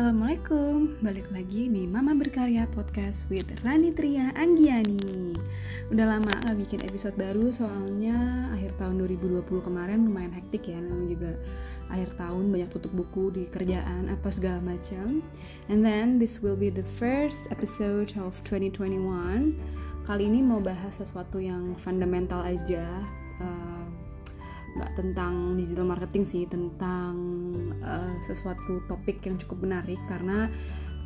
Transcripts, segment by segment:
Assalamualaikum, balik lagi di Mama Berkarya Podcast with Rani Tria Anggiani. Udah lama gak bikin episode baru soalnya akhir tahun 2020 kemarin lumayan hektik ya Namanya juga akhir tahun banyak tutup buku di kerjaan apa segala macam. And then this will be the first episode of 2021 Kali ini mau bahas sesuatu yang fundamental aja uh, nggak tentang digital marketing sih tentang uh, sesuatu topik yang cukup menarik karena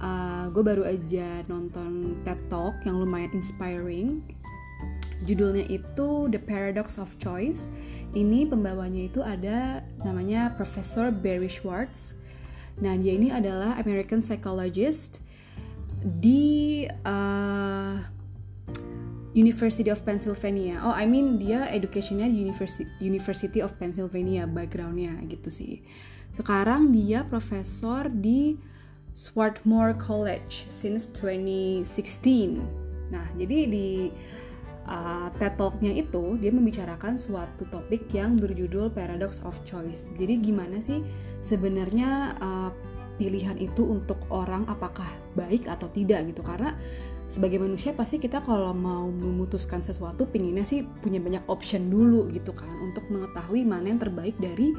uh, gue baru aja nonton TED Talk yang lumayan inspiring judulnya itu The Paradox of Choice ini pembawanya itu ada namanya Profesor Barry Schwartz nah dia ini adalah American psychologist di uh, University of Pennsylvania. Oh, I mean dia educationnya University University of Pennsylvania backgroundnya gitu sih. Sekarang dia profesor di Swarthmore College since 2016. Nah, jadi di uh, TED Talk-nya itu dia membicarakan suatu topik yang berjudul Paradox of Choice. Jadi gimana sih sebenarnya uh, pilihan itu untuk orang apakah baik atau tidak gitu karena sebagai manusia pasti kita kalau mau memutuskan sesuatu pinginnya sih punya banyak option dulu gitu kan untuk mengetahui mana yang terbaik dari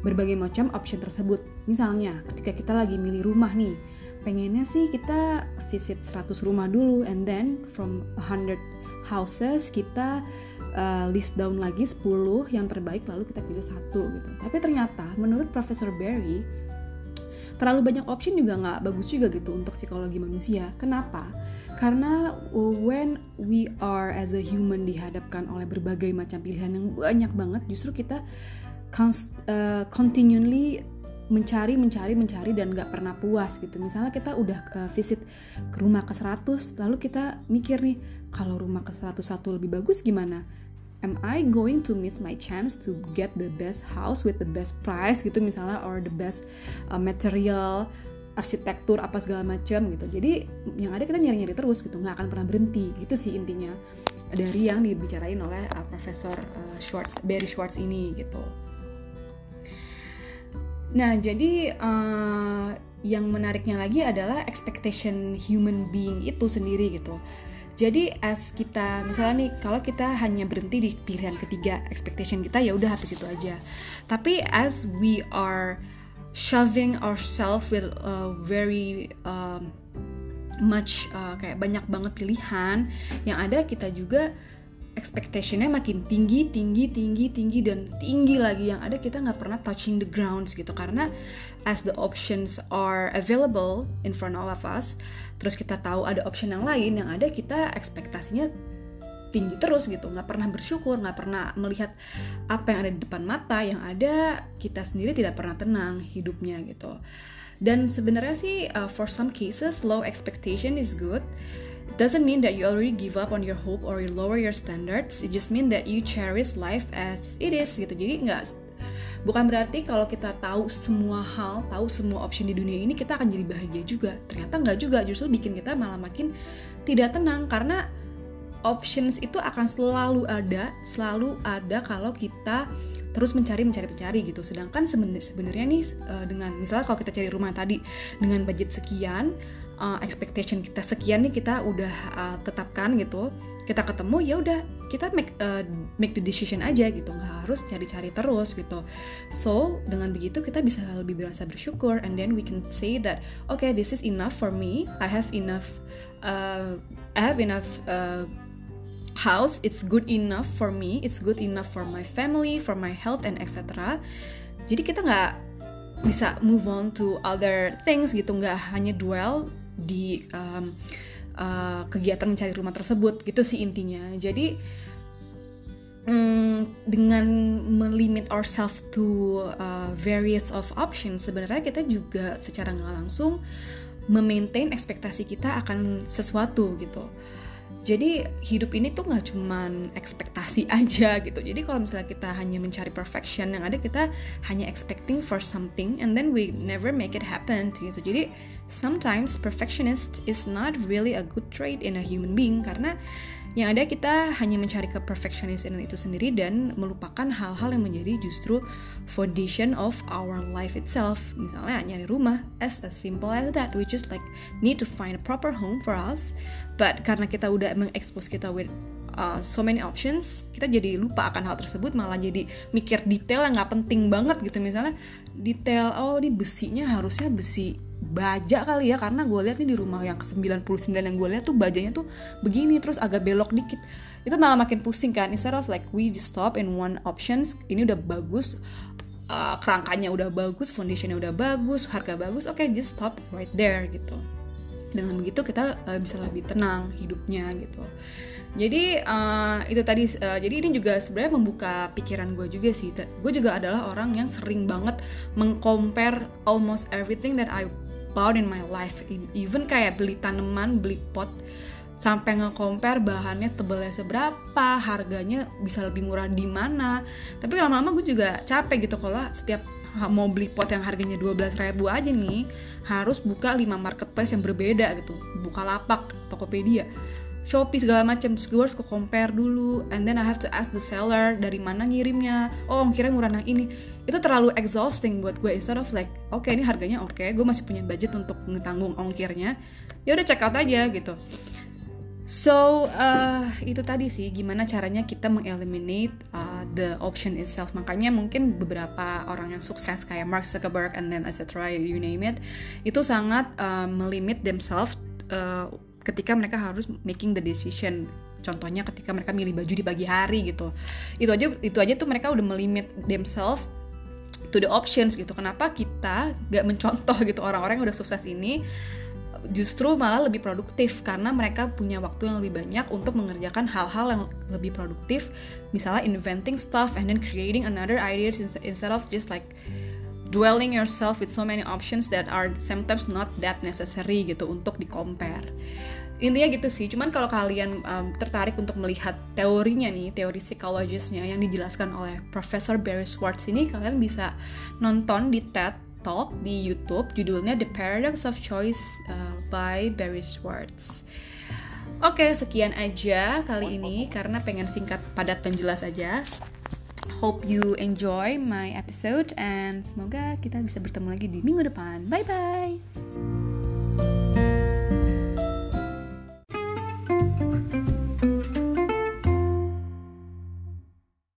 berbagai macam option tersebut. Misalnya ketika kita lagi milih rumah nih pengennya sih kita visit 100 rumah dulu and then from 100 houses kita uh, list down lagi 10 yang terbaik lalu kita pilih satu gitu. Tapi ternyata menurut Profesor Barry terlalu banyak option juga nggak bagus juga gitu untuk psikologi manusia. Kenapa karena when we are as a human dihadapkan oleh berbagai macam pilihan yang banyak banget justru kita const, uh, continually mencari mencari mencari dan gak pernah puas gitu. Misalnya kita udah uh, visit ke rumah ke 100 lalu kita mikir nih kalau rumah ke 101 lebih bagus gimana? Am I going to miss my chance to get the best house with the best price gitu misalnya or the best uh, material arsitektur apa segala macam gitu. Jadi yang ada kita nyari-nyari terus gitu. Nggak akan pernah berhenti. Gitu sih intinya. Dari yang dibicarain oleh uh, Profesor uh, Schwartz Barry Schwartz ini gitu. Nah jadi uh, yang menariknya lagi adalah expectation human being itu sendiri gitu. Jadi as kita misalnya nih kalau kita hanya berhenti di pilihan ketiga expectation kita ya udah habis itu aja. Tapi as we are shoving ourselves with uh, very um, much uh, kayak banyak banget pilihan. Yang ada kita juga expectationnya makin tinggi tinggi tinggi tinggi dan tinggi lagi. Yang ada kita nggak pernah touching the grounds gitu. Karena as the options are available in front of us terus kita tahu ada option yang lain yang ada kita ekspektasinya tinggi terus gitu nggak pernah bersyukur nggak pernah melihat apa yang ada di depan mata yang ada kita sendiri tidak pernah tenang hidupnya gitu. Dan sebenarnya sih uh, for some cases low expectation is good. Doesn't mean that you already give up on your hope or you lower your standards. It just mean that you cherish life as it is gitu. Jadi nggak bukan berarti kalau kita tahu semua hal tahu semua option di dunia ini kita akan jadi bahagia juga. Ternyata nggak juga. Justru bikin kita malah makin tidak tenang. Karena options itu akan selalu ada, selalu ada kalau kita terus mencari mencari mencari gitu. Sedangkan sebenarnya nih eh, dengan misalnya kalau kita cari rumah tadi dengan budget sekian, uh, expectation kita sekian nih kita udah uh, tetapkan gitu. Kita ketemu ya udah kita make uh, make the decision aja gitu, nggak harus cari-cari terus gitu. So dengan begitu kita bisa lebih berasa bersyukur and then we can say that okay this is enough for me. I have enough uh, I have enough uh, house it's good enough for me it's good enough for my family for my health and etc jadi kita nggak bisa move on to other things gitu nggak hanya dwell di um, uh, kegiatan mencari rumah tersebut gitu sih intinya. Jadi um, dengan melimit ourselves to uh, various of options sebenarnya kita juga secara nggak langsung memaintain ekspektasi kita akan sesuatu gitu jadi hidup ini tuh nggak cuman ekspektasi aja gitu. Jadi kalau misalnya kita hanya mencari perfection yang ada kita hanya expecting for something and then we never make it happen gitu. Jadi sometimes perfectionist is not really a good trait in a human being karena yang ada kita hanya mencari ke perfectionism itu sendiri dan melupakan hal-hal yang menjadi justru foundation of our life itself. Misalnya nyari rumah, as as simple as that. We just like need to find a proper home for us. But karena kita udah mengekspos kita with uh, so many options, kita jadi lupa akan hal tersebut, malah jadi mikir detail yang nggak penting banget gitu. Misalnya detail, oh di besinya harusnya besi baja kali ya karena gue lihat nih di rumah yang ke-99 yang gue lihat tuh bajanya tuh begini terus agak belok dikit. Itu malah makin pusing kan instead of like we just stop in one options ini udah bagus uh, kerangkanya udah bagus foundationnya udah bagus harga bagus oke okay, just stop right there gitu. Dengan begitu kita uh, bisa lebih tenang hidupnya gitu jadi uh, itu tadi uh, jadi ini juga sebenarnya membuka pikiran gue juga sih. Gue juga adalah orang yang sering banget mengcompare almost everything that I bought in my life. Even kayak beli tanaman beli pot sampai nge-compare bahannya tebalnya seberapa, harganya bisa lebih murah di mana. Tapi lama-lama gue juga capek gitu kalau setiap mau beli pot yang harganya 12 ribu aja nih harus buka 5 marketplace yang berbeda gitu. Buka lapak Tokopedia Shopee segala macam terus gue harus ke compare dulu. And then I have to ask the seller dari mana ngirimnya. Oh ongkirnya murah yang ini. Itu terlalu exhausting buat gue instead of like oke okay, ini harganya oke. Okay, gue masih punya budget untuk ngetanggung ongkirnya. Ya udah check out aja gitu. So uh, itu tadi sih gimana caranya kita mengeliminate uh, the option itself. Makanya mungkin beberapa orang yang sukses kayak Mark Zuckerberg and then etc you name it itu sangat uh, melimit themselves ketika mereka harus making the decision. Contohnya ketika mereka milih baju di pagi hari gitu. Itu aja itu aja tuh mereka udah melimit themselves to the options gitu. Kenapa kita gak mencontoh gitu orang-orang yang udah sukses ini justru malah lebih produktif? Karena mereka punya waktu yang lebih banyak untuk mengerjakan hal-hal yang lebih produktif. Misalnya inventing stuff and then creating another ideas instead of just like dwelling yourself with so many options that are sometimes not that necessary gitu untuk di compare intinya gitu sih cuman kalau kalian um, tertarik untuk melihat teorinya nih teori psikologisnya yang dijelaskan oleh Profesor Barry Schwartz ini kalian bisa nonton di TED Talk di YouTube judulnya The Paradox of Choice uh, by Barry Schwartz Oke, sekian aja kali ini karena pengen singkat, padat, dan jelas aja. Hope you enjoy my episode and semoga kita bisa bertemu lagi di minggu depan. Bye bye.